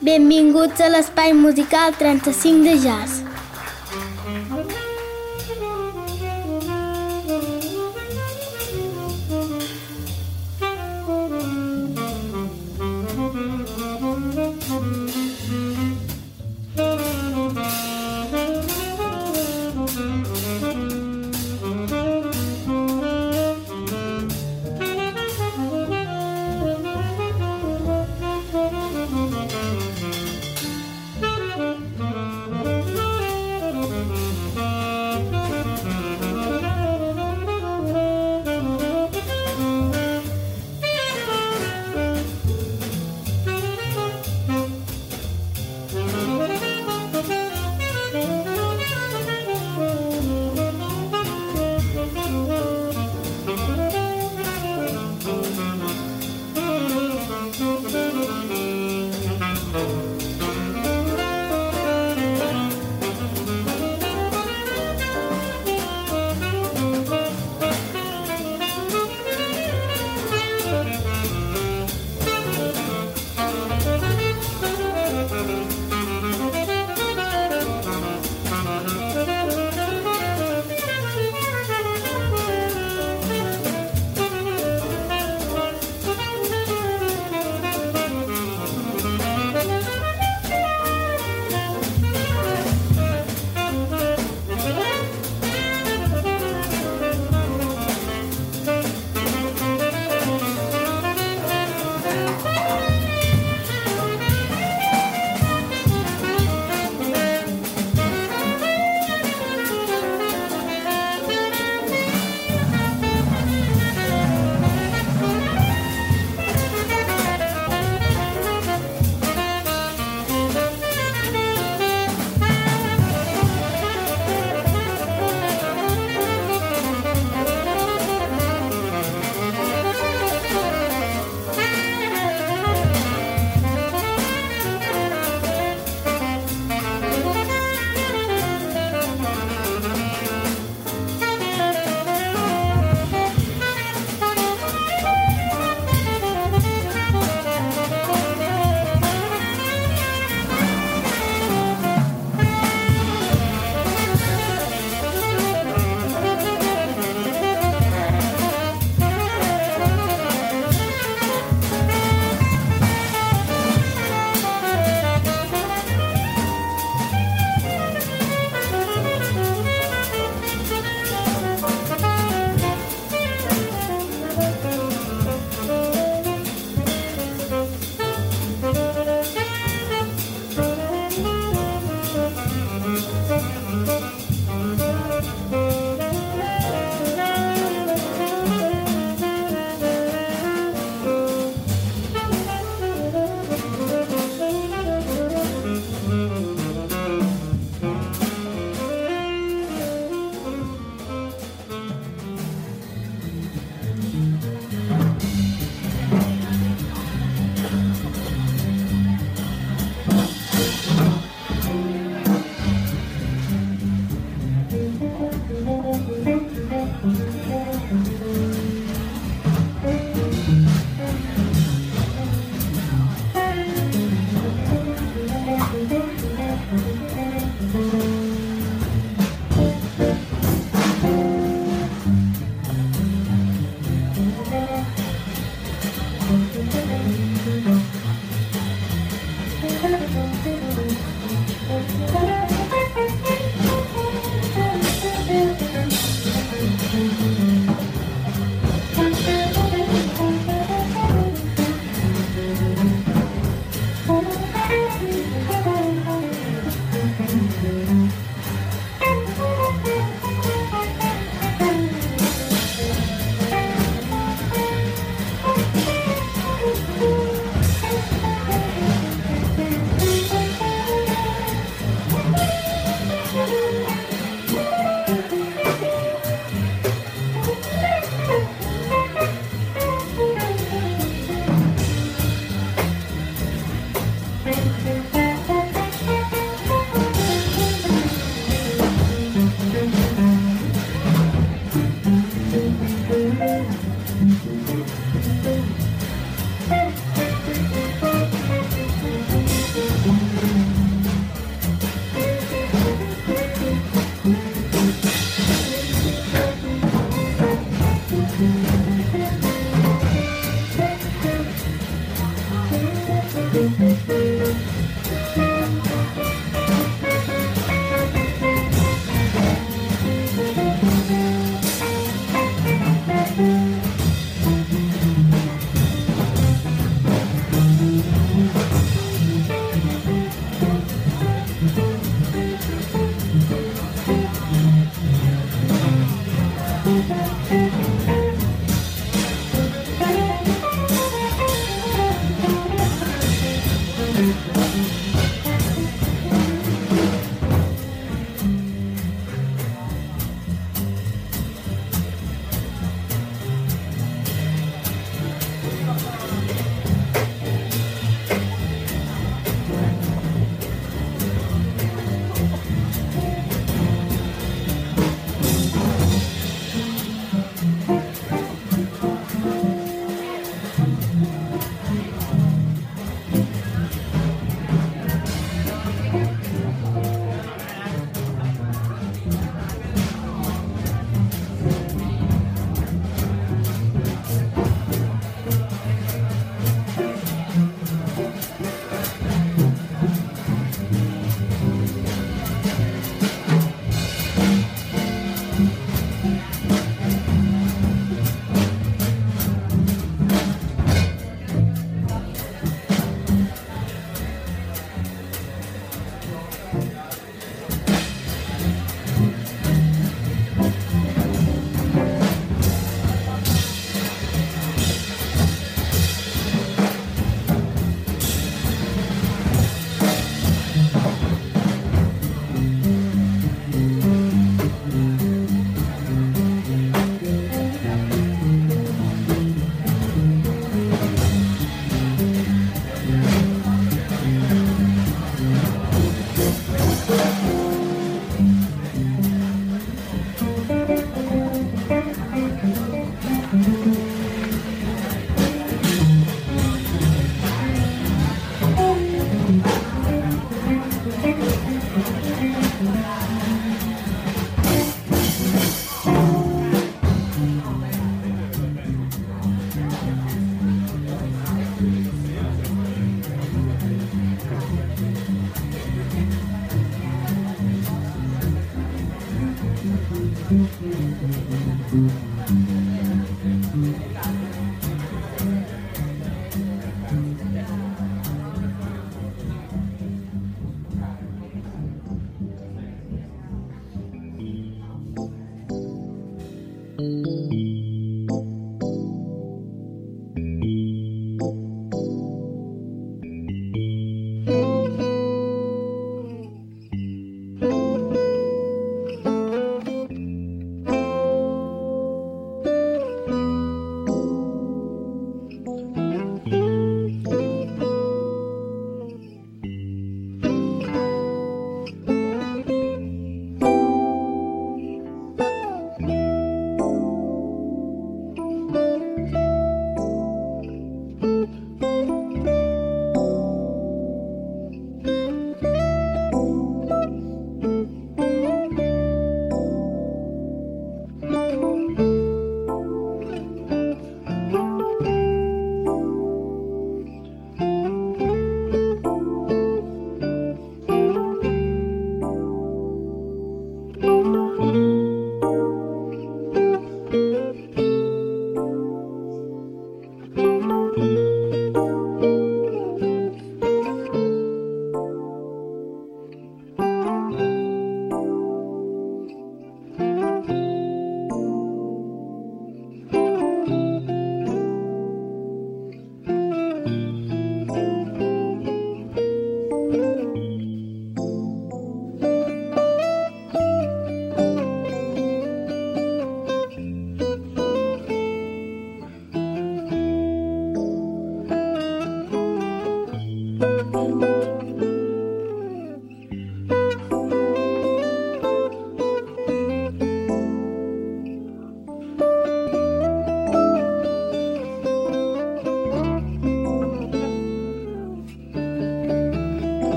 Benvinguts a l'espai musical 35 de jazz.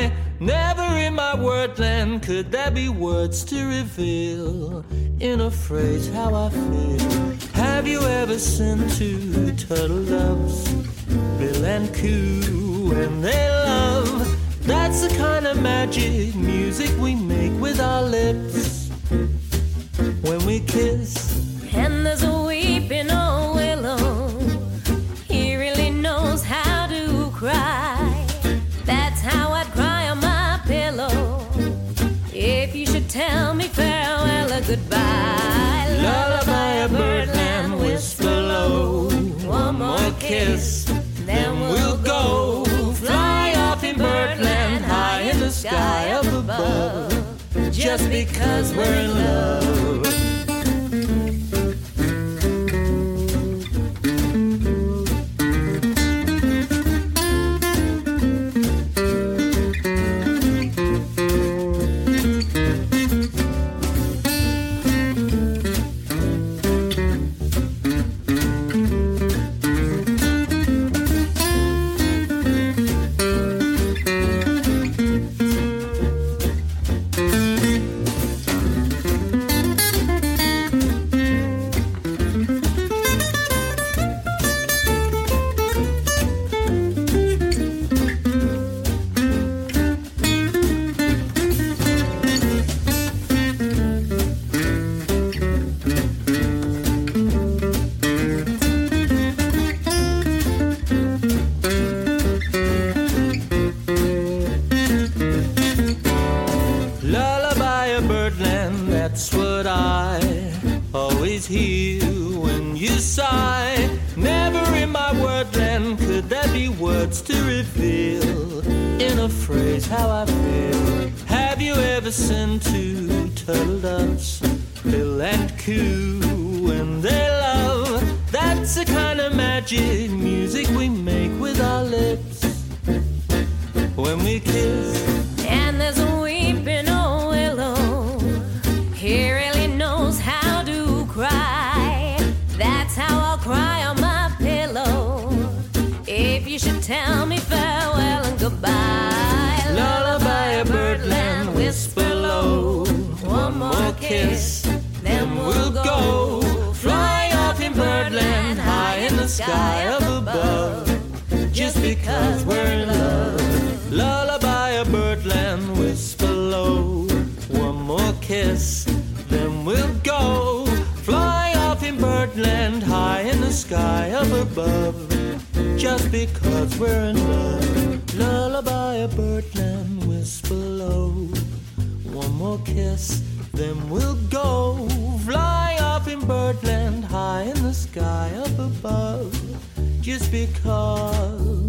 Sigh. Never in my wordland could there be words to reveal in a phrase how I feel. Have you ever seen two turtle doves, Bill and Coo, when they love? That's the kind of magic music we make with our lips when we kiss. And there's a kiss, then we'll go. Fly off in birdland high in the sky up above. Just because we're in love. When we kiss. And there's a weeping old willow. He really knows how to cry. That's how I'll cry on my pillow. If you should tell me sky up above. Just because we're in love. Lullaby a birdland whisper low. One more kiss, then we'll go. Fly off in birdland high in the sky up above. Just because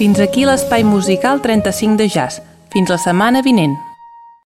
Fins aquí l'espai musical 35 de jazz. Fins la setmana vinent.